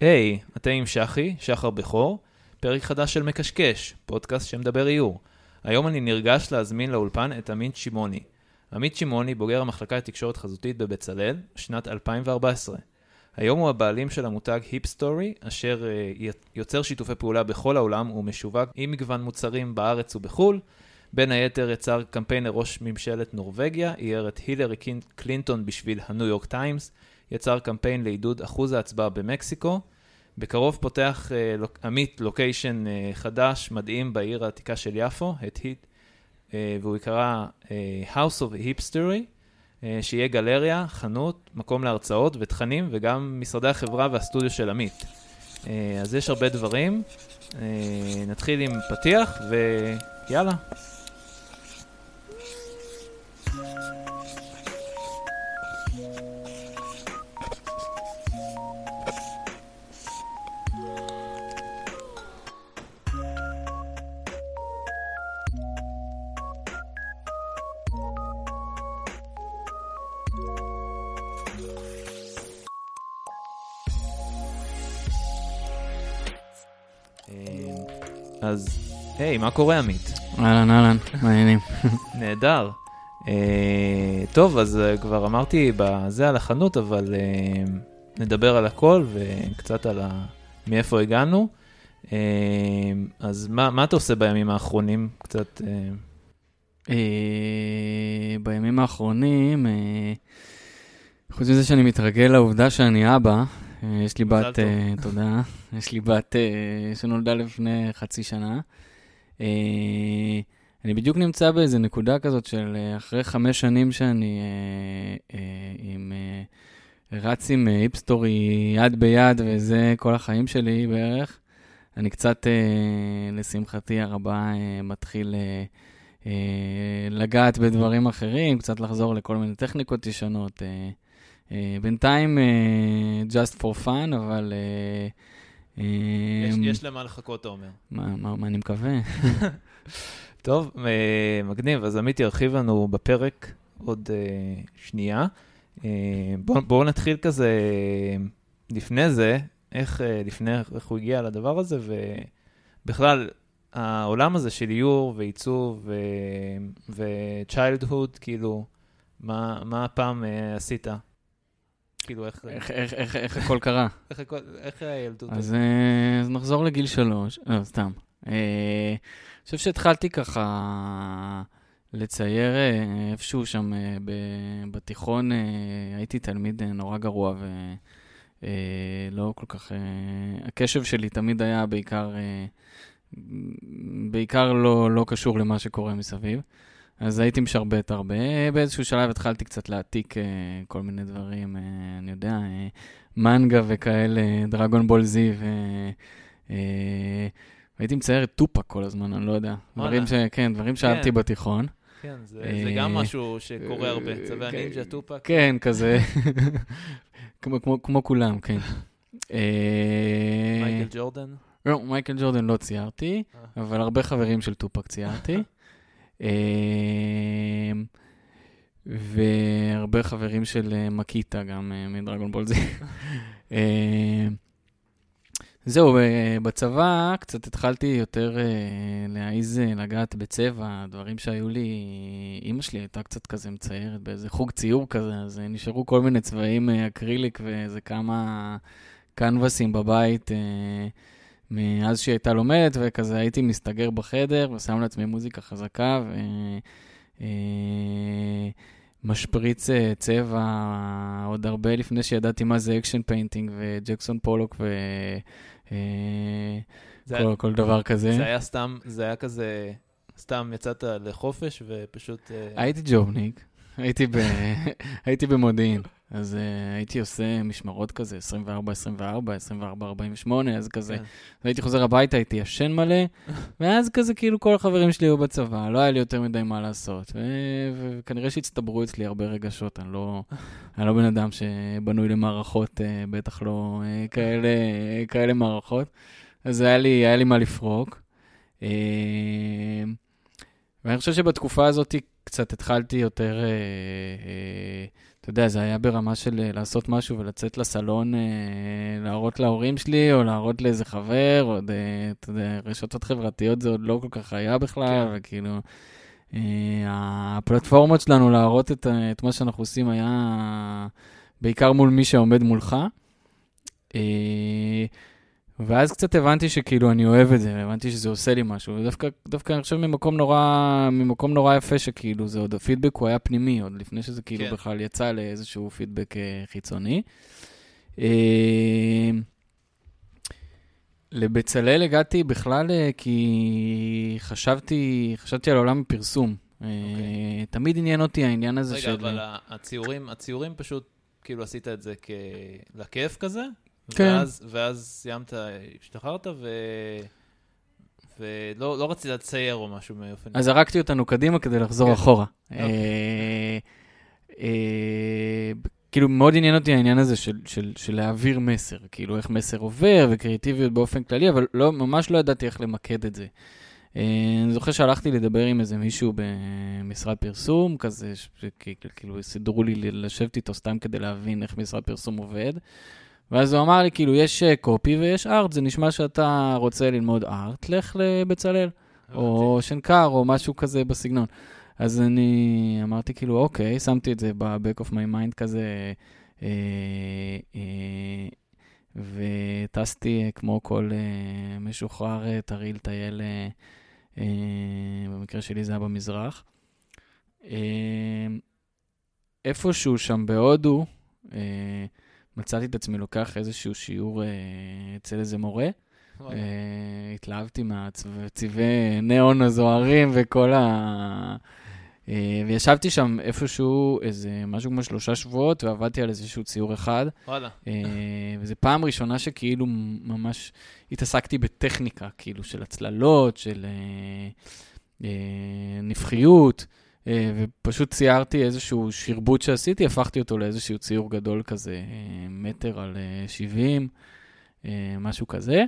היי, hey, אתם עם שחי, שחר בכור, פרק חדש של מקשקש, פודקאסט שמדבר איור. היום אני נרגש להזמין לאולפן את עמית שמעוני. עמית שמעוני בוגר המחלקה לתקשורת חזותית בבצלאל, שנת 2014. היום הוא הבעלים של המותג היפסטורי, אשר uh, יוצר שיתופי פעולה בכל העולם ומשווק עם מגוון מוצרים בארץ ובחו"ל. בין היתר יצר קמפיין לראש ממשלת נורבגיה, אייר את הילרי קלינטון בשביל הניו יורק טיימס, יצר קמפיין לעידוד אחוז ההצבעה במקסיקו. בקרוב פותח uh, עמית לוקיישן uh, חדש, מדהים, בעיר העתיקה של יפו, את היט, uh, והוא יקרא uh, House of Hipstery, uh, שיהיה גלריה, חנות, מקום להרצאות ותכנים, וגם משרדי החברה והסטודיו של עמית. Uh, אז יש הרבה דברים. Uh, נתחיל עם פתיח, ויאללה. אז, היי, מה קורה עמית? אהלן, אהלן, מעניינים. נהדר. Uh, טוב, אז uh, כבר אמרתי בזה על החנות, אבל uh, נדבר על הכל וקצת על ה... מאיפה הגענו. Uh, אז מה, מה אתה עושה בימים האחרונים? קצת... Uh... Uh, בימים האחרונים, uh, חוץ מזה שאני מתרגל לעובדה שאני אבא, יש לי בת, uh, תודה, יש לי בת uh, שנולדה לפני חצי שנה. Uh, אני בדיוק נמצא באיזה נקודה כזאת של אחרי חמש שנים שאני עם, רץ עם היפסטורי יד ביד, וזה כל החיים שלי בערך. אני קצת, לשמחתי הרבה, מתחיל לגעת בדברים אחרים, קצת לחזור לכל מיני טכניקות ישנות. Uh, בינתיים, uh, just for fun, אבל... Uh, יש, יש למה לחכות, אתה אומר. מה, מה, מה אני מקווה? טוב, מגניב. אז עמית ירחיב לנו בפרק עוד שנייה. בואו בוא נתחיל כזה, לפני זה, איך, לפני איך הוא הגיע לדבר הזה, ובכלל, העולם הזה של איור ועיצוב וצ'יילדהוד, כאילו, מה, מה הפעם uh, עשית? כאילו, איך... איך, איך, איך, איך הכל קרה? איך, הכל, איך הילדות? אז, אז נחזור לגיל שלוש, לא, סתם. אני חושב שהתחלתי ככה לצייר איפשהו שם בתיכון, הייתי תלמיד נורא גרוע ולא כל כך... הקשב שלי תמיד היה בעיקר, בעיקר לא, לא קשור למה שקורה מסביב. אז הייתי משרבט הרבה. באיזשהו שלב התחלתי קצת להעתיק uh, כל מיני דברים, uh, אני יודע, uh, מנגה וכאלה, דרגון בול זי, והייתי מצייר את טופק כל הזמן, אני לא יודע. דברים ש... כן, דברים שאהבתי כן. בתיכון. כן, זה, זה גם משהו שקורה הרבה, צווי הנינג'ה טופק. כן, כזה, כמו, כמו, כמו כולם, כן. מייקל ג'ורדן? לא, מייקל ג'ורדן לא ציירתי, אבל הרבה חברים של טופק ציירתי. אמ, והרבה חברים של אה, מקיטה, גם אה, מדרגון בולזי. אמ, זהו, אה, בצבא קצת התחלתי יותר להעיז לגעת בצבע, דברים שהיו לי, אימא שלי הייתה קצת כזה מציירת באיזה חוג ציור כזה, אז נשארו כל מיני צבעים אקריליק ואיזה כמה קנבסים בבית. מאז שהיא הייתה לומדת, וכזה הייתי מסתגר בחדר ושם לעצמי מוזיקה חזקה, ומשפריץ אה, צבע עוד הרבה לפני שידעתי מה זה action painting וג'קסון פולוק וכל אה, כל דבר כזה. זה היה סתם, זה היה כזה, סתם יצאת לחופש ופשוט... אה, הייתי ג'ובניק, הייתי, ב... הייתי במודיעין. אז uh, הייתי עושה משמרות כזה, 24-24, 24-48, אז כזה, כן. הייתי חוזר הביתה, הייתי ישן מלא, ואז כזה כאילו כל החברים שלי היו בצבא, לא היה לי יותר מדי מה לעשות, ו- וכנראה שהצטברו אצלי הרבה רגשות, אני לא, אני לא בן אדם שבנוי למערכות, uh, בטח לא uh, כאלה, uh, כאלה מערכות, אז היה לי, היה לי מה לפרוק. Uh, ואני חושב שבתקופה הזאת קצת התחלתי יותר... Uh, uh, אתה יודע, זה היה ברמה של אה, לעשות משהו ולצאת לסלון, אה, להראות להורים שלי, או להראות לאיזה חבר, או, אתה יודע, רשתות חברתיות זה עוד לא כל כך היה בכלל, כן. וכאילו, אה, הפלטפורמות שלנו להראות את, את מה שאנחנו עושים היה בעיקר מול מי שעומד מולך. ואז קצת הבנתי שכאילו אני אוהב את זה, הבנתי שזה עושה לי משהו, ודווקא דווקא אני חושב ממקום נורא, ממקום נורא יפה שכאילו זה עוד, הפידבק הוא היה פנימי, עוד לפני שזה כאילו כן. בכלל יצא לאיזשהו פידבק אה, חיצוני. אה, לבצלאל הגעתי בכלל אה, כי חשבתי, חשבתי על עולם הפרסום. Okay. אוקיי. תמיד עניין אותי העניין הזה רגע, של... רגע, אבל הציורים, הציורים פשוט, כאילו עשית את זה כ... לכיף כזה? כן. ואז, ואז סיימת, השתחררת, ו... ולא לא רצית לצייר או משהו מאופן. אז זרקתי אותנו קדימה כדי לחזור כן. אחורה. אוקיי. אה, אה, כאילו, מאוד עניין אותי העניין הזה של, של, של להעביר מסר, כאילו, איך מסר עובר וקריאטיביות באופן כללי, אבל לא, ממש לא ידעתי איך למקד את זה. אה, אני זוכר שהלכתי לדבר עם איזה מישהו במשרד פרסום, כזה, כאילו, סידרו לי לשבת איתו סתם כדי להבין איך משרד פרסום עובד. ואז הוא אמר לי, כאילו, יש קופי ויש ארט, זה נשמע שאתה רוצה ללמוד ארט, לך לבצלאל, או שנקר, או משהו כזה בסגנון. אז אני אמרתי, כאילו, אוקיי, שמתי את זה ב-back of my mind כזה, אה, אה, וטסתי כמו כל אה, משוחרר אה, טרי לטייל, אה, אה, במקרה שלי זה היה במזרח. אה, איפשהו שם בהודו, אה, מצאתי את עצמי לוקח איזשהו שיעור אה, אצל איזה מורה. אה, התלהבתי מהצבעי ניאון הזוהרים וכל ה... אה, וישבתי שם איפשהו איזה משהו כמו שלושה שבועות, ועבדתי על איזשהו ציור אחד. וואלה. אה, וזו פעם ראשונה שכאילו ממש התעסקתי בטכניקה, כאילו של הצללות, של אה, אה, נפחיות. אה, ופשוט ציירתי איזשהו שרבוט שעשיתי, הפכתי אותו לאיזשהו ציור גדול כזה, אה, מטר על 70, אה, משהו כזה.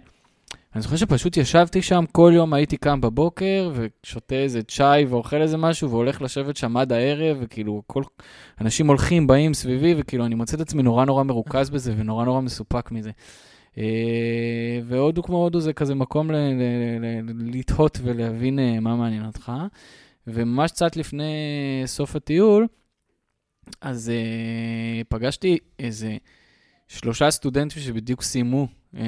אני זוכר שפשוט ישבתי שם, כל יום הייתי קם בבוקר ושותה איזה צ'אי ואוכל איזה משהו והולך לשבת שם עד הערב, וכאילו כל... אנשים הולכים, באים סביבי, וכאילו אני מוצא את עצמי נורא נורא מרוכז בזה ונורא נורא מסופק מזה. והודו כמו הודו זה כזה מקום לתהות ולהבין מה מעניין אותך. וממש קצת לפני סוף הטיול, אז uh, פגשתי איזה שלושה סטודנטים שבדיוק סיימו uh,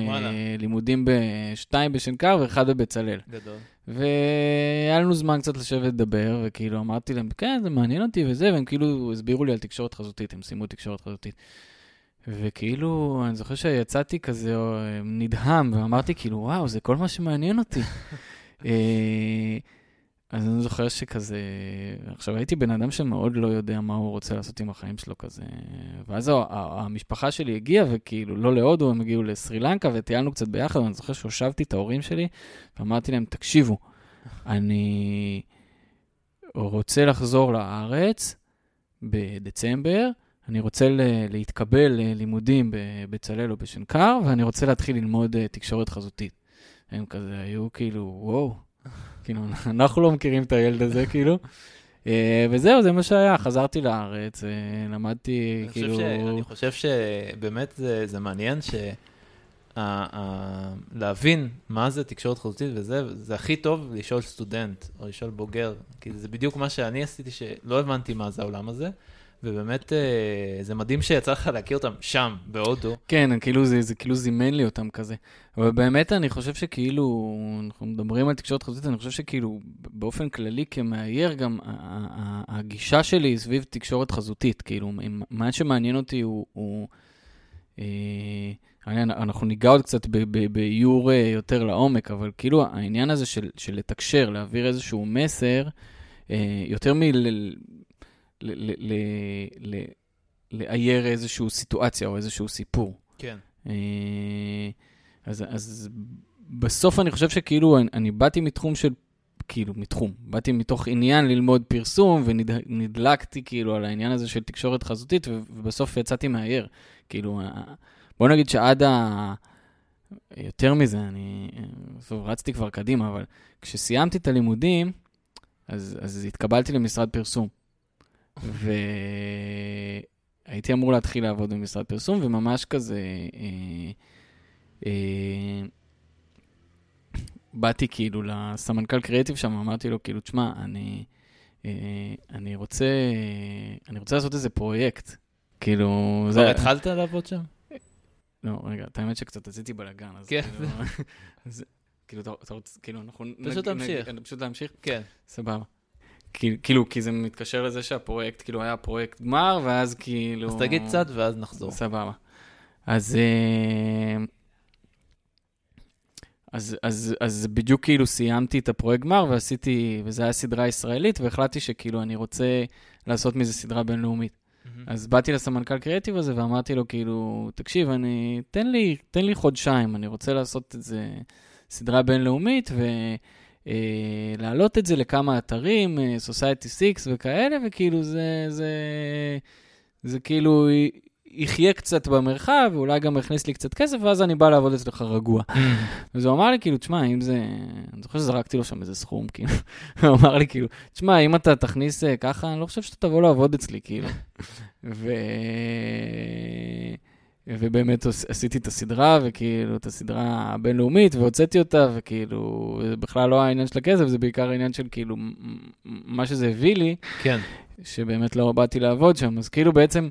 לימודים בשתיים בשנקר ואחד בבצלאל. גדול. והיה לנו זמן קצת לשבת לדבר, וכאילו אמרתי להם, כן, זה מעניין אותי וזה, והם כאילו הסבירו לי על תקשורת חזותית, הם סיימו תקשורת חזותית. וכאילו, אני זוכר שיצאתי כזה אה, נדהם, ואמרתי כאילו, וואו, זה כל מה שמעניין אותי. אז אני זוכר שכזה, עכשיו הייתי בן אדם שמאוד לא יודע מה הוא רוצה לעשות עם החיים שלו כזה, ואז המשפחה שלי הגיעה, וכאילו, לא להודו, הם הגיעו לסרי לנקה, וטיילנו קצת ביחד, ואני זוכר שהושבתי את ההורים שלי, ואמרתי להם, תקשיבו, אני רוצה לחזור לארץ בדצמבר, אני רוצה להתקבל ללימודים בבצלאל או בשנקר, ואני רוצה להתחיל ללמוד אה, תקשורת חזותית. הם כזה היו כאילו, וואו. כאילו, אנחנו לא מכירים את הילד הזה, כאילו. אה, וזהו, זה מה שהיה, חזרתי לארץ, אה, למדתי, אני כאילו... חושב ש, אני חושב שבאמת זה, זה מעניין ש... להבין מה זה תקשורת חזותית וזה, זה הכי טוב לשאול סטודנט או לשאול בוגר, כי זה בדיוק מה שאני עשיתי, שלא הבנתי מה זה העולם הזה. ובאמת, אה, זה מדהים שיצא לך להכיר אותם שם, בהודו. כן, כאילו זה, זה כאילו זימן לי אותם כזה. אבל באמת, אני חושב שכאילו, אנחנו מדברים על תקשורת חזותית, אני חושב שכאילו, באופן כללי כמאייר, גם הגישה שלי סביב תקשורת חזותית. כאילו, מה שמעניין אותי הוא... הוא אה, אנחנו ניגע עוד קצת באיור אה, יותר לעומק, אבל כאילו העניין הזה של, של לתקשר, להעביר איזשהו מסר, אה, יותר מ... לאייר איזושהי סיטואציה או איזשהו סיפור. כן. אה, אז, אז בסוף אני חושב שכאילו אני, אני באתי מתחום של, כאילו מתחום, באתי מתוך עניין ללמוד פרסום ונדלקתי כאילו על העניין הזה של תקשורת חזותית ובסוף יצאתי מאייר. כאילו, בוא נגיד שעד ה... יותר מזה, אני בסוף רצתי כבר קדימה, אבל כשסיימתי את הלימודים, אז, אז התקבלתי למשרד פרסום. הייתי אמור להתחיל לעבוד במשרד פרסום, וממש כזה... אה, אה, באתי כאילו לסמנכ"ל קריאיטיב שם, אמרתי לו, כאילו, תשמע, אני, אה, אני רוצה, אני רוצה לעשות איזה פרויקט. כאילו, כבר זה... התחלת לעבוד שם? לא, רגע, את האמת שקצת עשיתי בלאגן, אז כן. כאילו, אז, כאילו, אתה, אתה רוצה, כאילו, אנחנו... פשוט להמשיך. פשוט להמשיך? כן. סבבה. כאילו, כי זה מתקשר לזה שהפרויקט, כאילו, היה פרויקט גמר, ואז כאילו... אז תגיד קצת ואז נחזור. סבבה. אז... אה, אז, אז, אז בדיוק כאילו סיימתי את הפרויקט גמר ועשיתי, וזו הייתה סדרה ישראלית, והחלטתי שכאילו אני רוצה לעשות מזה סדרה בינלאומית. Mm-hmm. אז באתי לסמנכ"ל קריאיטיב הזה ואמרתי לו, כאילו, תקשיב, אני, תן לי, תן לי חודשיים, אני רוצה לעשות את זה סדרה בינלאומית, ולהעלות אה, את זה לכמה אתרים, אה, Society 6 וכאלה, וכאילו זה, זה, זה כאילו יחיה קצת במרחב, ואולי גם יכניס לי קצת כסף, ואז אני בא לעבוד אצלך רגוע. אז הוא אמר לי, כאילו, תשמע, אם זה... אני זוכר שזרקתי לו שם איזה סכום, כאילו. הוא אמר לי, כאילו, תשמע, אם אתה תכניס אה, ככה, אני לא חושב שאתה תבוא לעבוד אצלי, כאילו. ו... ובאמת עשיתי את הסדרה, וכאילו, את הסדרה הבינלאומית, והוצאתי אותה, וכאילו, זה בכלל לא העניין של הכסף, זה בעיקר העניין של כאילו, מה שזה הביא לי. כן. שבאמת לא באתי לעבוד שם, אז כאילו בעצם...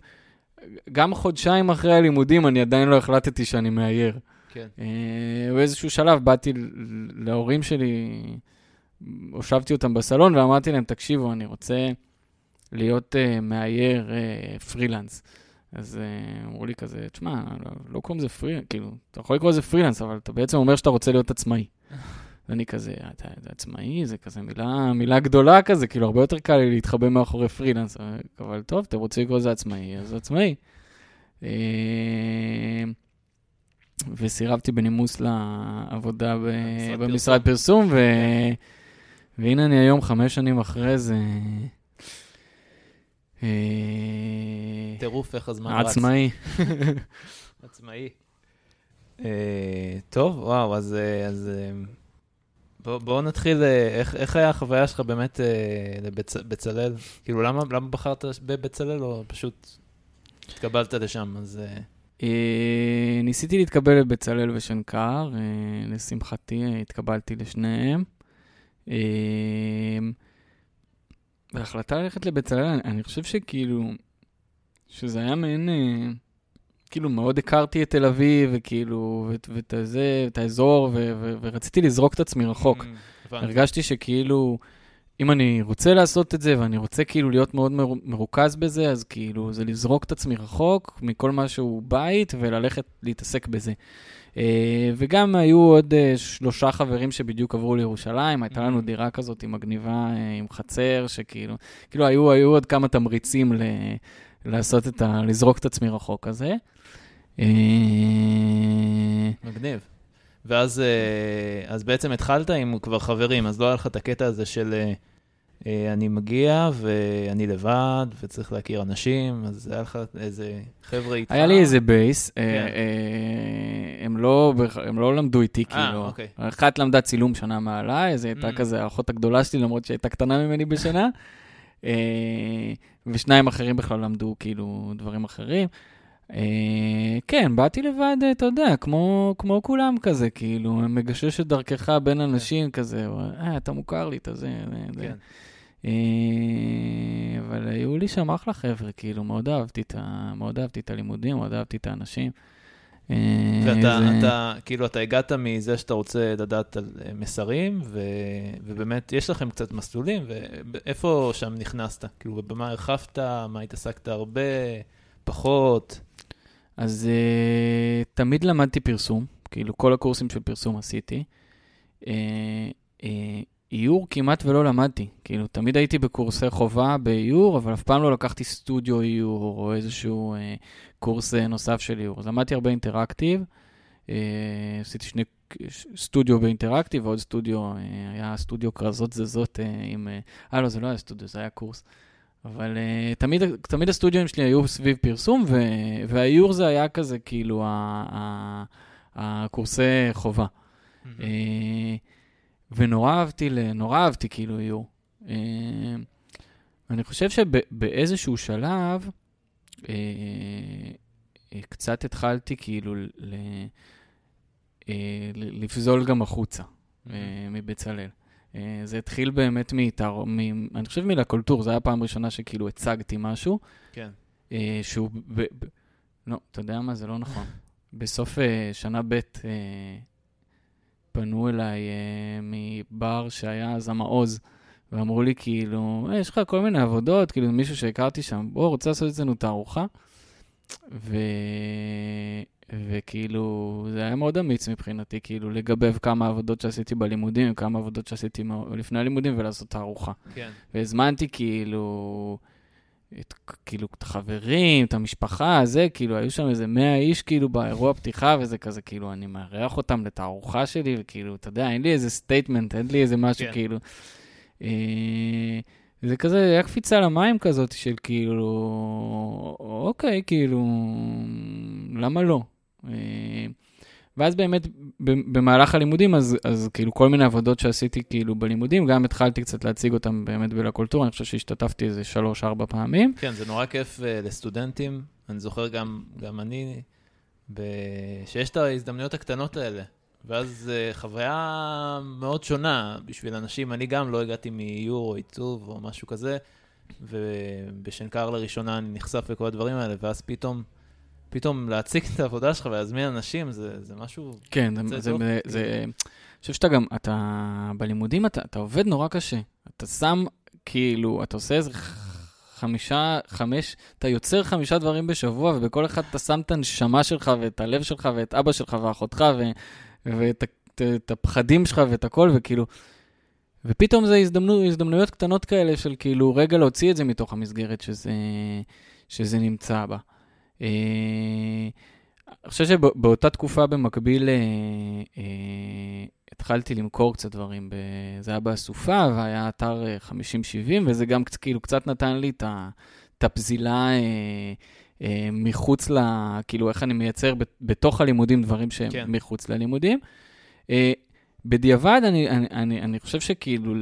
גם חודשיים אחרי הלימודים אני עדיין לא החלטתי שאני מאייר. כן. Uh, באיזשהו שלב באתי להורים שלי, הושבתי אותם בסלון ואמרתי להם, תקשיבו, אני רוצה להיות uh, מאייר uh, פרילנס. אז uh, אמרו לי כזה, תשמע, לא, לא קוראים לזה פרילנס, כאילו, אתה יכול לקרוא לזה פרילנס, אבל אתה בעצם אומר שאתה רוצה להיות עצמאי. ואני כזה, אתה, אתה עצמאי, זה כזה מילה, מילה גדולה כזה, כאילו, הרבה יותר קל לי להתחבא מאחורי פרילנס. אבל טוב, אתם רוצים לקרוא לזה עצמאי, אז עצמאי. אה, וסירבתי בנימוס לעבודה ב... במשרד פרסום, ו... והנה אני היום, חמש שנים אחרי זה. אה, טירוף איך הזמן רץ. עצמאי. עצמאי. אה, טוב, וואו, אז בוא, בוא נתחיל, אה, איך, איך היה החוויה שלך באמת אה, לבצלאל? כאילו, למה, למה בחרת בבצלאל או פשוט התקבלת לשם? אז... אה... אה, ניסיתי להתקבל לבצלאל ושנקר, אה, לשמחתי התקבלתי לשניהם. אה, וההחלטה ללכת לבצלאל, אני, אני חושב שכאילו, שזה היה מעין... אה, כאילו מאוד הכרתי את תל אביב, וכאילו, ואת, ואת זה, את האזור, ו, ו, ורציתי לזרוק את עצמי רחוק. Mm, הרגשתי שכאילו, אם אני רוצה לעשות את זה, ואני רוצה כאילו להיות מאוד מרוכז בזה, אז כאילו, זה לזרוק את עצמי רחוק מכל מה שהוא בית, וללכת להתעסק בזה. Uh, וגם היו עוד uh, שלושה חברים שבדיוק עברו לירושלים, הייתה לנו mm. דירה כזאת עם מגניבה, uh, עם חצר, שכאילו, כאילו היו, היו עוד כמה תמריצים ל... לעשות את ה... לזרוק את עצמי רחוק. אה, מגניב. ואז אה, אז בעצם התחלת עם כבר חברים, אז לא היה לך את הקטע הזה של אה, אני מגיע ואני לבד וצריך להכיר אנשים, אז היה לך איזה חבר'ה איתך? היה לי איזה בייס, כן. הם, לא, הם לא למדו איתי, כאילו. אוקיי. אחת למדה צילום שנה מעליי, היא הייתה mm. כזה האחות הגדולה שלי, למרות שהיא הייתה קטנה ממני בשנה. ושניים אחרים בכלל למדו כאילו דברים אחרים. אה, כן, באתי לבד, אתה יודע, כמו, כמו כולם כזה, כאילו, מגשש את דרכך בין כן. אנשים כזה, אה, אתה מוכר לי, אתה זה, זה. כן. אה, אבל היו לי שם אחלה חבר'ה, כאילו, מאוד אהבתי את, ה, מאוד אהבתי את הלימודים, מאוד אהבתי את האנשים. אה, ואתה, זה... אתה, כאילו, אתה הגעת מזה שאתה רוצה לדעת על אה, מסרים, ו, ובאמת, יש לכם קצת מסלולים, ואיפה שם נכנסת? כאילו, במה הרחבת, מה התעסקת הרבה, פחות? אז uh, תמיד למדתי פרסום, כאילו כל הקורסים של פרסום עשיתי. Uh, uh, כמעט ולא למדתי, כאילו תמיד הייתי בקורסי חובה באיור, אבל אף פעם לא לקחתי סטודיו איור או איזשהו uh, קורס נוסף של איור. אז למדתי הרבה אינטראקטיב, uh, עשיתי שני סטודיו באינטראקטיב ועוד סטודיו, uh, היה סטודיו כרזות זזות uh, עם... אה, לא, זה לא היה סטודיו, זה היה קורס. אבל uh, תמיד, תמיד הסטודיו שלי היו סביב פרסום, ו, והאיור זה היה כזה, כאילו, הקורסי חובה. Mm-hmm. Uh, ונורא אהבתי, נורא אהבתי כאילו איור. Uh, אני חושב שבאיזשהו שלב, אה, אה, קצת התחלתי כאילו ל, אה, לפזול גם החוצה אה, מבצלאל. אה, זה התחיל באמת מתאר... מ... אני חושב מלקולטור, זו הייתה הפעם הראשונה שכאילו הצגתי משהו. כן. אה, שהוא... ב... ב... לא, אתה יודע מה? זה לא נכון. בסוף אה, שנה ב' פנו אליי מבר שהיה אז המעוז, ואמרו לי כאילו, אה, יש לך כל מיני עבודות, כאילו מישהו שהכרתי שם, בוא, רוצה לעשות אצלנו תערוכה? ו... וכאילו, זה היה מאוד אמיץ מבחינתי, כאילו, לגבב כמה עבודות שעשיתי בלימודים, כמה עבודות שעשיתי לפני הלימודים ולעשות תערוכה. כן. והזמנתי כאילו, את, כאילו, את החברים, את המשפחה, זה, כאילו, היו שם איזה 100 איש, כאילו, באירוע פתיחה, וזה כזה, כאילו, אני מארח אותם לתערוכה שלי, וכאילו, אתה יודע, אין לי איזה statement, אין לי איזה משהו, כן. כאילו... אה, זה כזה, היה קפיצה למים כזאת של כאילו, אוקיי, כאילו, למה לא? אה, ואז באמת, במהלך הלימודים, אז, אז כאילו כל מיני עבודות שעשיתי כאילו בלימודים, גם התחלתי קצת להציג אותם באמת בלקולטורה, אני חושב שהשתתפתי איזה שלוש-ארבע פעמים. כן, זה נורא כיף uh, לסטודנטים, אני זוכר גם, גם אני, ב... שיש את ההזדמנויות הקטנות האלה. ואז uh, חוויה מאוד שונה בשביל אנשים, אני גם לא הגעתי מאיור או עיצוב או משהו כזה, ובשנקר לראשונה אני נחשף לכל הדברים האלה, ואז פתאום... פתאום להציג את העבודה שלך ולהזמין אנשים, זה, זה משהו... כן, זה, זה, זה, זה... אני חושב שאתה גם, אתה בלימודים, אתה, אתה עובד נורא קשה. אתה שם, כאילו, אתה עושה איזה חמישה, חמש, אתה יוצר חמישה דברים בשבוע, ובכל אחד אתה שם את הנשמה שלך, ואת הלב שלך, ואת אבא שלך, ואחותך, ו, ואת את, את הפחדים שלך, ואת הכל, וכאילו... ופתאום זה הזדמנו, הזדמנויות קטנות כאלה של כאילו רגע להוציא את זה מתוך המסגרת שזה, שזה נמצא בה. אה, אני חושב שבאותה תקופה במקביל אה, אה, התחלתי למכור קצת דברים. זה היה באסופה והיה אתר 50-70, וזה גם כאילו קצת נתן לי את הפזילה מחוץ ל... כאילו, איך אני מייצר בתוך הלימודים דברים שהם כן. מחוץ ללימודים. בדיעבד, אני, אני, אני, אני חושב שכאילו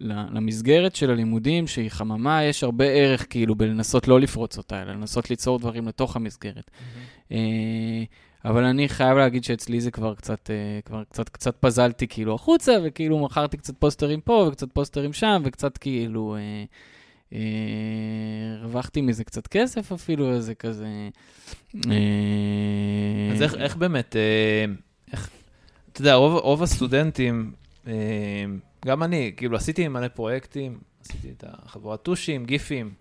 למסגרת של הלימודים, שהיא חממה, יש הרבה ערך כאילו בלנסות לא לפרוץ אותה, אלא לנסות ליצור דברים לתוך המסגרת. Mm-hmm. אבל אני חייב להגיד שאצלי זה כבר קצת, אה, כבר קצת, קצת פזלתי כאילו החוצה, וכאילו מכרתי קצת פוסטרים פה וקצת פוסטרים שם, וקצת כאילו... אה, אה, הרווחתי מזה קצת כסף אפילו, איזה כזה... אז איך, איך באמת, איך, אתה יודע, רוב, רוב הסטודנטים, אה, גם אני, כאילו עשיתי מלא פרויקטים, עשיתי את החבורת טושים, גיפים,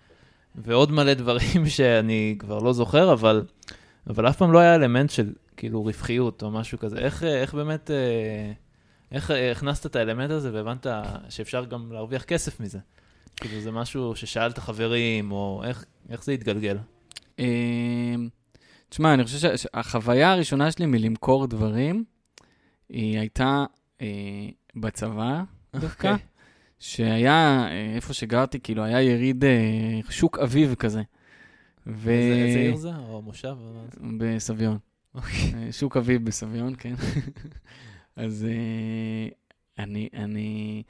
ועוד מלא דברים שאני כבר לא זוכר, אבל, אבל אף פעם לא היה אלמנט של כאילו רווחיות או משהו כזה. איך, איך באמת, אה, איך הכנסת את האלמנט הזה והבנת שאפשר גם להרוויח כסף מזה? כאילו זה משהו ששאלת חברים, או איך, איך זה התגלגל? אה, תשמע, אני חושב שהחוויה הראשונה שלי מלמכור דברים, היא הייתה אה, בצבא דווקא, okay. אוקיי. שהיה, אה, איפה שגרתי, כאילו, היה יריד אה, שוק אביב כזה. ו... איזה, איזה עיר זה? או מושב? בסביון. Okay. אוקיי. אה, שוק אביב בסביון, כן. אז אה, אני, אני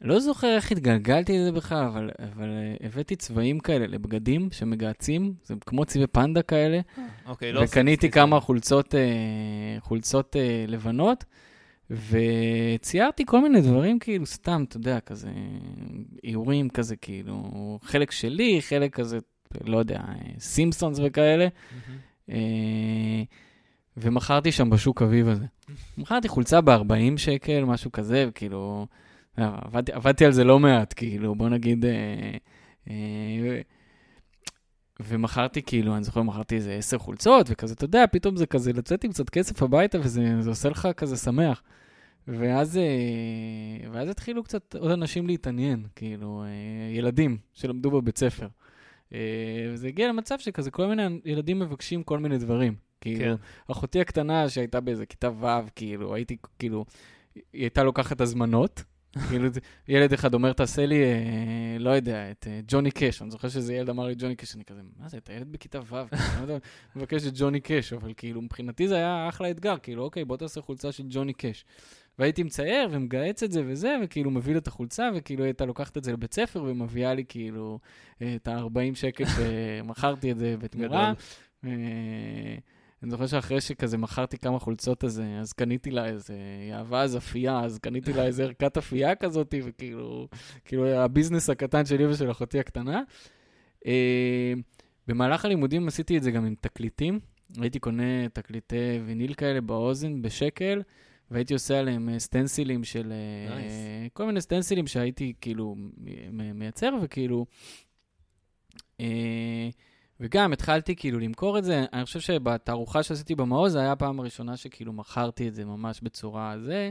לא זוכר איך התגלגלתי לזה בכלל, אבל, אבל uh, הבאתי צבעים כאלה לבגדים שמגהצים, זה כמו צבעי פנדה כאלה. אוקיי, לא... וקניתי כמה חולצות, uh, חולצות uh, לבנות, וציירתי כל מיני דברים כאילו סתם, אתה יודע, כזה איורים כזה, כאילו, חלק שלי, חלק כזה, לא יודע, סימפסונס וכאלה. ומכרתי שם בשוק אביב הזה. מכרתי חולצה ב-40 שקל, משהו כזה, וכאילו... עבדתי, עבדתי על זה לא מעט, כאילו, בוא נגיד... אה, אה, ומכרתי, כאילו, אני זוכר, מכרתי איזה עשר חולצות, וכזה, אתה יודע, פתאום זה כזה לצאת עם קצת כסף הביתה, וזה עושה לך כזה שמח. ואז, אה, ואז התחילו קצת עוד אנשים להתעניין, כאילו, אה, ילדים שלמדו בבית ספר. אה, וזה הגיע למצב שכזה כל מיני ילדים מבקשים כל מיני דברים. כאילו, כן. אחותי הקטנה שהייתה באיזה כיתה ו', כאילו, הייתי, כאילו, היא הייתה לוקחת הזמנות, כאילו, ילד אחד אומר, תעשה לי, אה, לא יודע, את אה, ג'וני קאש. אני זוכר שאיזה ילד אמר לי ג'וני קאש, אני כזה, מה זה, אתה ילד בכיתה ו', אני יודע, מבקש את ג'וני קאש, אבל כאילו, מבחינתי זה היה אחלה אתגר, כאילו, אוקיי, בוא תעשה חולצה של ג'וני קאש. והייתי מצייר ומגהץ את זה וזה, וכאילו מביא לו את החולצה, וכאילו הייתה לוקחת את זה לבית ספר ומביאה לי כאילו את ה-40 שקל שמכרתי את זה בתמורה. אני זוכר שאחרי שכזה מכרתי כמה חולצות הזה, אז קניתי לה איזה, אהבה אז אפייה, אז קניתי לה איזה ערכת אפייה כזאת, וכאילו, כאילו הביזנס הקטן שלי ושל אחותי הקטנה. אה, במהלך הלימודים עשיתי את זה גם עם תקליטים. הייתי קונה תקליטי ויניל כאלה באוזן בשקל, והייתי עושה עליהם אה, סטנסילים של... Nice. אה, כל מיני סטנסילים שהייתי כאילו מייצר, וכאילו... וגם התחלתי כאילו למכור את זה, אני חושב שבתערוכה שעשיתי במעוז, זה היה הפעם הראשונה שכאילו מכרתי את זה ממש בצורה זה.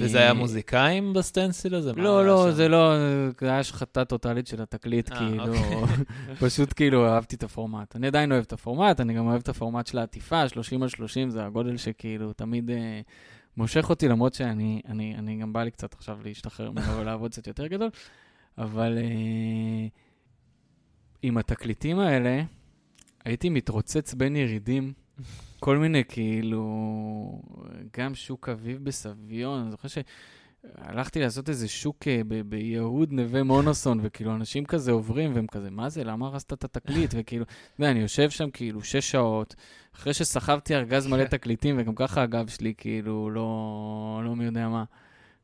וזה היה מוזיקאים בסטנסיל הזה? לא, לא, זה לא, זה היה השחתה טוטאלית של התקליט, אה, כאילו, אוקיי. פשוט כאילו אהבתי את הפורמט. אני עדיין אוהב את הפורמט, אני גם אוהב את הפורמט של העטיפה, 30 על 30 זה הגודל שכאילו תמיד אה, מושך אותי, למרות שאני אני, אני גם בא לי קצת עכשיו להשתחרר ממנו ולעבוד קצת יותר גדול, אבל... אה, עם התקליטים האלה, הייתי מתרוצץ בין ירידים, כל מיני כאילו, גם שוק אביב בסביון, אני זוכר שהלכתי לעשות איזה שוק אה, ב- ביהוד נווה מונוסון, וכאילו אנשים כזה עוברים, והם כזה, מה זה, למה הרסת את התקליט? וכאילו, אתה יודע, אני יושב שם כאילו שש שעות, אחרי שסחבתי ארגז מלא תקליטים, וגם ככה הגב שלי כאילו לא, לא מי יודע מה.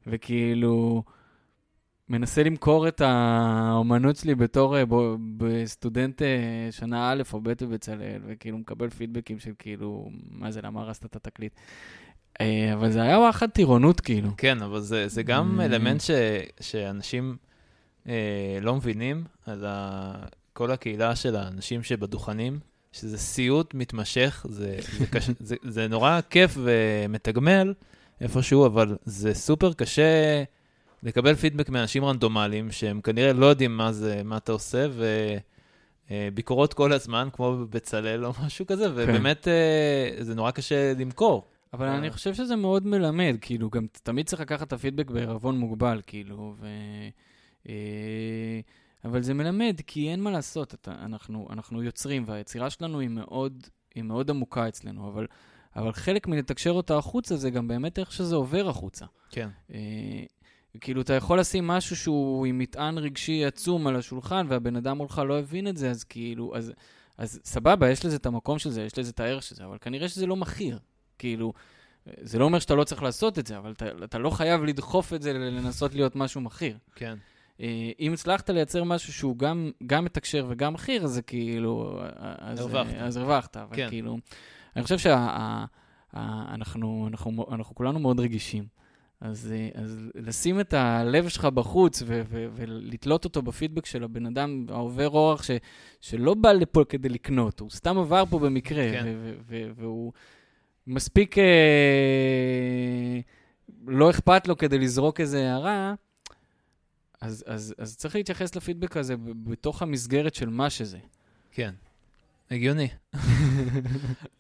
וכאילו, מנסה למכור את האומנות שלי בתור אה, סטודנט אה, שנה א' או ב' בבצלאל, וכאילו מקבל פידבקים של כאילו, מה זה, למה הרסת את התקליט? אה, אבל זה היה וואחד טירונות, כאילו. כן, אבל זה, זה גם אלמנט ש, שאנשים אה, לא מבינים על ה, כל הקהילה של האנשים שבדוכנים, שזה סיוט מתמשך, זה, זה, קש, זה, זה נורא כיף ומתגמל איפשהו, אבל זה סופר קשה. לקבל פידבק מאנשים רנדומליים, שהם כנראה לא יודעים מה זה, מה אתה עושה, וביקורות כל הזמן, כמו בבצלאל או משהו כזה, כן. ובאמת אה, זה נורא קשה למכור. אבל אני חושב שזה מאוד מלמד, כאילו, גם תמיד צריך לקחת את הפידבק בערבון מוגבל, כאילו, ו... אה, אבל זה מלמד, כי אין מה לעשות, אתה, אנחנו, אנחנו יוצרים, והיצירה שלנו היא מאוד, היא מאוד עמוקה אצלנו, אבל, אבל חלק מלתקשר אותה החוצה זה גם באמת איך שזה עובר החוצה. כן. כאילו, אתה יכול לשים משהו שהוא עם מטען רגשי עצום על השולחן, והבן אדם מולך לא הבין את זה, אז כאילו, אז, אז סבבה, יש לזה את המקום של זה, יש לזה את הערך של זה, אבל כנראה שזה לא מכיר. כאילו, זה לא אומר שאתה לא צריך לעשות את זה, אבל אתה, אתה לא חייב לדחוף את זה לנסות להיות משהו מכיר. כן. אה, אם הצלחת לייצר משהו שהוא גם, גם מתקשר וגם מכיר, אז זה כאילו... אז הרווחת. אז הרווחת, אבל כן. כאילו... אני חושב שאנחנו אנחנו כולנו מאוד רגישים. אז, אה, אז לשים את הלב שלך בחוץ ו- ו- ולתלות אותו בפידבק של הבן אדם, העובר אורח, ש- שלא בא לפה כדי לקנות, הוא סתם עבר פה במקרה, כן. ו- ו- והוא מספיק אה, לא אכפת לו כדי לזרוק איזה הערה, אז, אז, אז צריך להתייחס לפידבק הזה בתוך המסגרת של מה שזה. כן, הגיוני.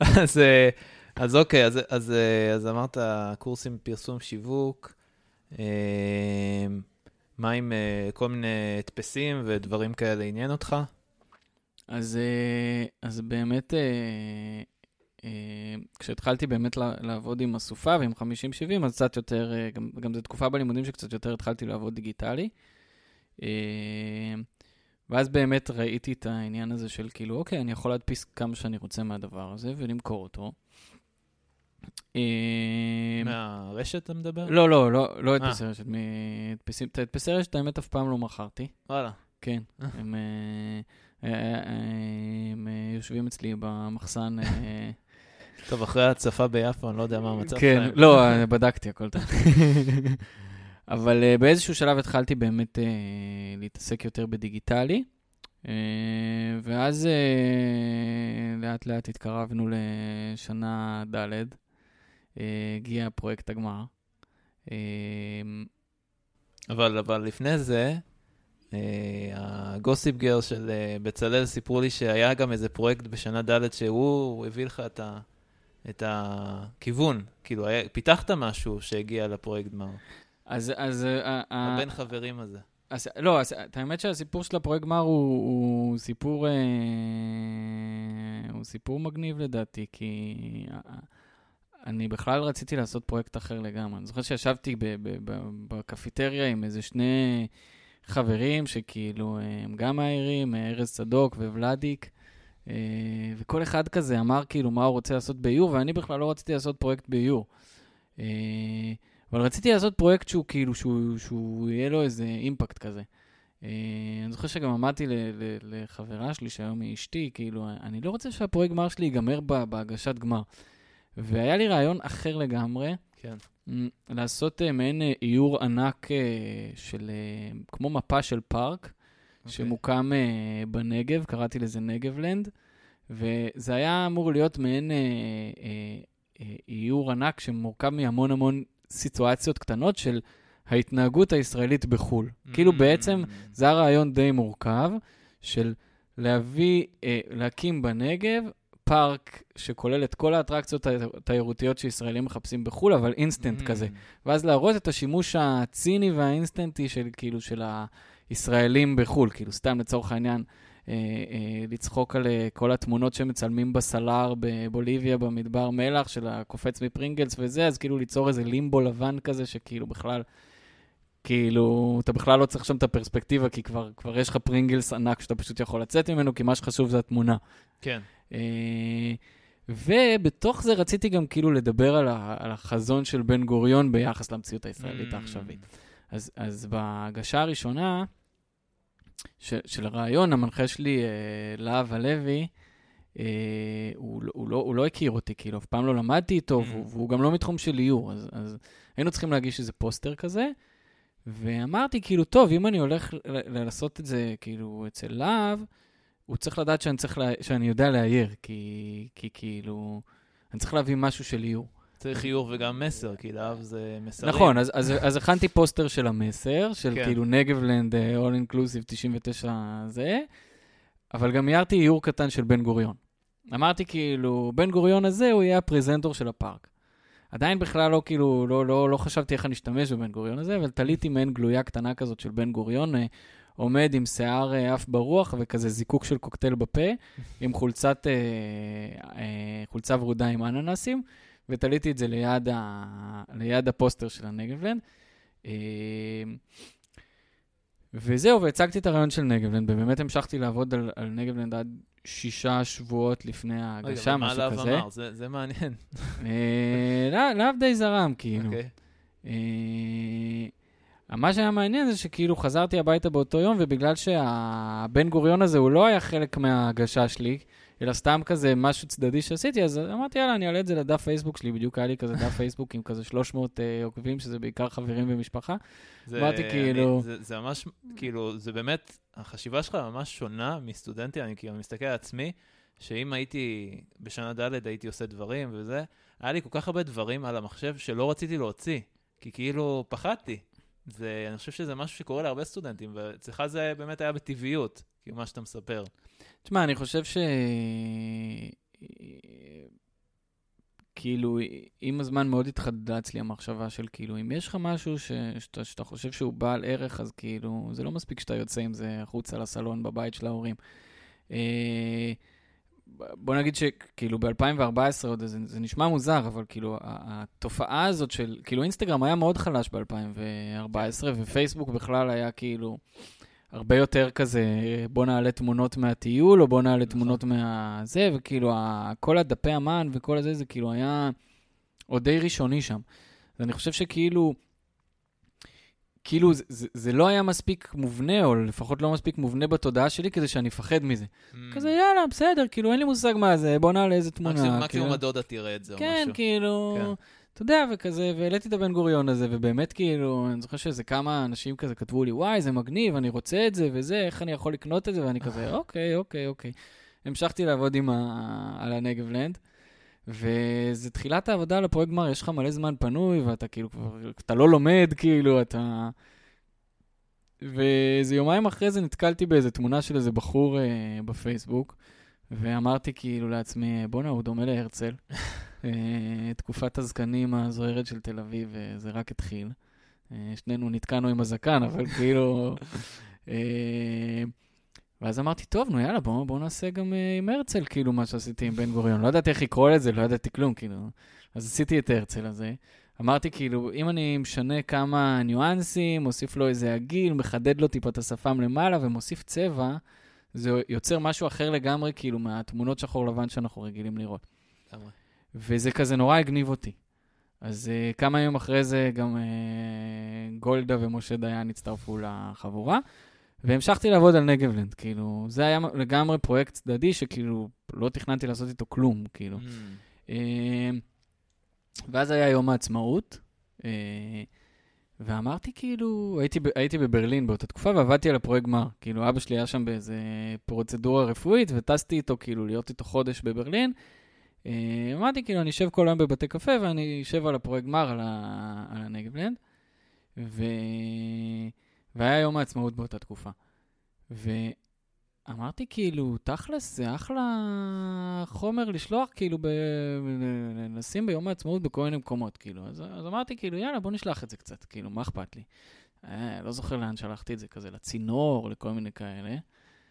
אז... אה, אז אוקיי, אז, אז, אה, אז אמרת קורסים פרסום שיווק, אה, מה עם אה, כל מיני הדפסים ודברים כאלה עניין אותך? אז, אז באמת, כשהתחלתי באמת לעבוד עם הסופה ועם 50-70, אז קצת יותר, גם, גם זו תקופה בלימודים שקצת יותר התחלתי לעבוד דיגיטלי. ואז באמת ראיתי את העניין הזה של כאילו, אוקיי, אני יכול להדפיס כמה שאני רוצה מהדבר הזה ולמכור אותו. אה, מהרשת אתה מדבר? לא, לא, לא, לא הדפסי רשת. את הדפסי רשת, האמת, אף פעם לא מכרתי. וואלה. כן, הם אה, יושבים אצלי במחסן. טוב, אחרי ההצפה ביפו, אני לא יודע מה המצב כן, שלהם. כן, לא, בדקתי, הכל טוב. אבל באיזשהו שלב התחלתי באמת להתעסק יותר בדיגיטלי, ואז לאט לאט התקרבנו לשנה ד'. הגיע פרויקט הגמר. אמ, אבל, אבל לפני זה, אה, הגוסיפ גר של אה, בצלאל סיפרו לי שהיה גם איזה פרויקט בשנה ד' שהוא הביא לך את, ה, את הכיוון. כאילו, היה, פיתחת משהו שהגיע לפרויקט גמר. אז... אז אה, הבן חברים הזה. אז, לא, אז, האמת שהסיפור של הפרויקט גמר הוא, הוא סיפור, אה, הוא סיפור מגניב לדעתי, כי אני בכלל רציתי לעשות פרויקט אחר לגמרי. אני זוכר שישבתי בקפיטריה עם איזה שני חברים, שכאילו, הם גם מהעירים, ארז צדוק וולדיק, אה, וכל אחד כזה אמר כאילו מה הוא רוצה לעשות באיור, ואני בכלל לא רציתי לעשות פרויקט באיור. אה, אבל רציתי לעשות פרויקט שהוא כאילו, שהוא, שהוא יהיה לו איזה אימפקט כזה. אה, אני זוכר שגם אמרתי לחברה שלי, שהיום היא אשתי, כאילו, אני לא רוצה שהפרויקט גמר שלי ייגמר בהגשת גמר. והיה לי רעיון אחר לגמרי, כן. לעשות מעין איור ענק של, כמו מפה של פארק, okay. אוקיי. שמוקם בנגב, קראתי לזה נגבלנד, וזה היה אמור להיות מעין איור ענק שמורכב מהמון המון סיטואציות קטנות של ההתנהגות הישראלית בחו"ל. Mm-hmm. כאילו בעצם זה הרעיון די מורכב של להביא, להקים בנגב פארק שכולל את כל האטרקציות התיירותיות שישראלים מחפשים בחו"ל, אבל אינסטנט mm-hmm. כזה. ואז להראות את השימוש הציני והאינסטנטי של כאילו של ה... ישראלים בחו"ל, כאילו סתם לצורך העניין, אה, אה, לצחוק על אה, כל התמונות שמצלמים בסלאר בבוליביה, במדבר מלח, של הקופץ מפרינגלס וזה, אז כאילו ליצור איזה לימבו לבן כזה, שכאילו בכלל, כאילו, אתה בכלל לא צריך שם את הפרספקטיבה, כי כבר, כבר יש לך פרינגלס ענק שאתה פשוט יכול לצאת ממנו, כי מה שחשוב זה התמונה. כן. אה, ובתוך זה רציתי גם כאילו לדבר על, ה, על החזון של בן גוריון ביחס למציאות הישראלית mm. העכשווית. אז, אז בהגשה הראשונה, של, של הרעיון, המנחה שלי, אה, להב הלוי, אה, הוא, הוא, לא, הוא לא הכיר אותי, כאילו, אף פעם לא למדתי איתו, mm-hmm. והוא, והוא גם לא מתחום של איור, אז, אז היינו צריכים להגיש איזה פוסטר כזה, ואמרתי, כאילו, טוב, אם אני הולך לעשות את זה, כאילו, אצל להב, הוא צריך לדעת שאני, צריך לה, שאני יודע לאייר, כי, כי כאילו, אני צריך להביא משהו של איור. צריך חיוך וגם מסר, כי להב זה מסרים. נכון, אז, אז, אז הכנתי פוסטר של המסר, של כן. כאילו נגבלנד, uh, All Inclusive 99 זה, אבל גם הערתי איור קטן של בן גוריון. אמרתי כאילו, בן גוריון הזה הוא יהיה הפרזנטור של הפארק. עדיין בכלל לא, כאילו, לא, לא, לא חשבתי איך אני אשתמש בבן גוריון הזה, אבל תליתי מעין גלויה קטנה כזאת של בן גוריון, uh, עומד עם שיער uh, עף ברוח וכזה זיקוק של קוקטייל בפה, עם חולצת, uh, uh, חולצה ורודה עם אננסים. ותליתי את זה ליד, ה... ליד הפוסטר של הנגבלנד. אה, וזהו, והצגתי את הרעיון של נגבלנד, ובאמת המשכתי לעבוד על, על נגבלנד עד שישה שבועות לפני ההגשה, משהו כזה. רגע, מה להב אמר? זה, זה מעניין. אה, להב די זרם, כאילו. Okay. אוקיי. אה, מה שהיה מעניין זה שכאילו חזרתי הביתה באותו יום, ובגלל שהבן גוריון הזה הוא לא היה חלק מההגשה שלי, אלא סתם כזה משהו צדדי שעשיתי, אז אמרתי, יאללה, אני אעלה את זה לדף פייסבוק שלי, בדיוק היה לי כזה דף פייסבוק עם כזה 300 uh, אה, עוקבים, שזה בעיקר חברים ומשפחה. אמרתי כאילו... אני, זה, זה ממש, כאילו, זה באמת, החשיבה שלך ממש שונה מסטודנטי, אני כאילו מסתכל על עצמי, שאם הייתי בשנה ד' הייתי עושה דברים וזה, היה לי כל כך הרבה דברים על המחשב שלא רציתי להוציא, כי כאילו פחדתי. זה, אני חושב שזה משהו שקורה להרבה סטודנטים, ואצלך זה באמת היה בטבעיות, כאילו מה שאתה מספר. תשמע, אני חושב ש... כאילו, עם הזמן מאוד התחדדה אצלי המחשבה של כאילו, אם יש לך משהו ש... שאתה, שאתה חושב שהוא בעל ערך, אז כאילו, זה לא מספיק שאתה יוצא עם זה החוצה לסלון בבית של ההורים. אה, בוא נגיד שכאילו ב-2014 עוד זה, זה נשמע מוזר, אבל כאילו התופעה הזאת של, כאילו אינסטגרם היה מאוד חלש ב-2014, ופייסבוק בכלל היה כאילו... הרבה יותר כזה, בוא נעלה תמונות מהטיול, או בוא נעלה נכון. תמונות מהזה, וכאילו, כל הדפי אמן וכל הזה, זה כאילו היה עוד די ראשוני שם. אז אני חושב שכאילו, כאילו זה, זה, זה לא היה מספיק מובנה, או לפחות לא מספיק מובנה בתודעה שלי, כדי שאני אפחד מזה. Mm. כזה, יאללה, בסדר, כאילו, אין לי מושג מה זה, בוא נעלה איזה תמונה. מקסימום כאילו... הדודה תראה את זה כן, או משהו. כן, כאילו... כן. אתה יודע, וכזה, והעליתי את הבן גוריון הזה, ובאמת כאילו, אני זוכר שאיזה כמה אנשים כזה כתבו לי, וואי, זה מגניב, אני רוצה את זה וזה, איך אני יכול לקנות את זה? ואני כזה, אוקיי, אוקיי, אוקיי. המשכתי לעבוד עם ה... על הנגבלנד, וזה תחילת העבודה על הפרויקט גמר, יש לך מלא זמן פנוי, ואתה כאילו כבר, אתה לא לומד, כאילו, אתה... ואיזה יומיים אחרי זה נתקלתי באיזה תמונה של איזה בחור אה, בפייסבוק, ואמרתי כאילו לעצמי, בואנה, הוא דומה להרצל. אה, תקופת הזקנים הזוהרת של תל אביב, אה, זה רק התחיל. אה, שנינו נתקענו עם הזקן, אבל כאילו... ואז אמרתי, טוב, נו יאללה, בואו בוא נעשה גם עם הרצל, כאילו, מה שעשיתי עם בן גוריון. לא ידעתי איך לקרוא לזה, לא ידעתי כלום, כאילו. אז עשיתי את הרצל הזה. אמרתי, כאילו, אם אני משנה כמה ניואנסים, מוסיף לו איזה עגיל, מחדד לו טיפה את השפם למעלה ומוסיף צבע, זה יוצר משהו אחר לגמרי, כאילו, מהתמונות שחור לבן שאנחנו רגילים לראות. לגמרי. וזה כזה נורא הגניב אותי. אז uh, כמה ימים אחרי זה גם uh, גולדה ומשה דיין הצטרפו לחבורה, והמשכתי לעבוד על נגבלנד, כאילו, זה היה לגמרי פרויקט צדדי שכאילו לא תכננתי לעשות איתו כלום, כאילו. Mm. Uh, ואז היה יום העצמאות, uh, ואמרתי כאילו, הייתי, הייתי בברלין באותה תקופה ועבדתי על הפרויקט גמר. כאילו, אבא שלי היה שם באיזה פרוצדורה רפואית, וטסתי איתו, כאילו, להיות איתו חודש בברלין. אה, אמרתי, כאילו, אני אשב כל היום בבתי קפה ואני אשב על הפרויקט גמר, על, ה... על הנגבלנד. ו... והיה יום העצמאות באותה תקופה. ואמרתי, כאילו, תכלס, זה אחלה חומר לשלוח, כאילו, ב... ביום העצמאות בכל מיני מקומות, כאילו. אז, אז אמרתי, כאילו, יאללה, בוא נשלח את זה קצת, כאילו, מה אכפת לי? אה, לא זוכר לאן שלחתי את זה, כזה לצינור, לכל מיני כאלה.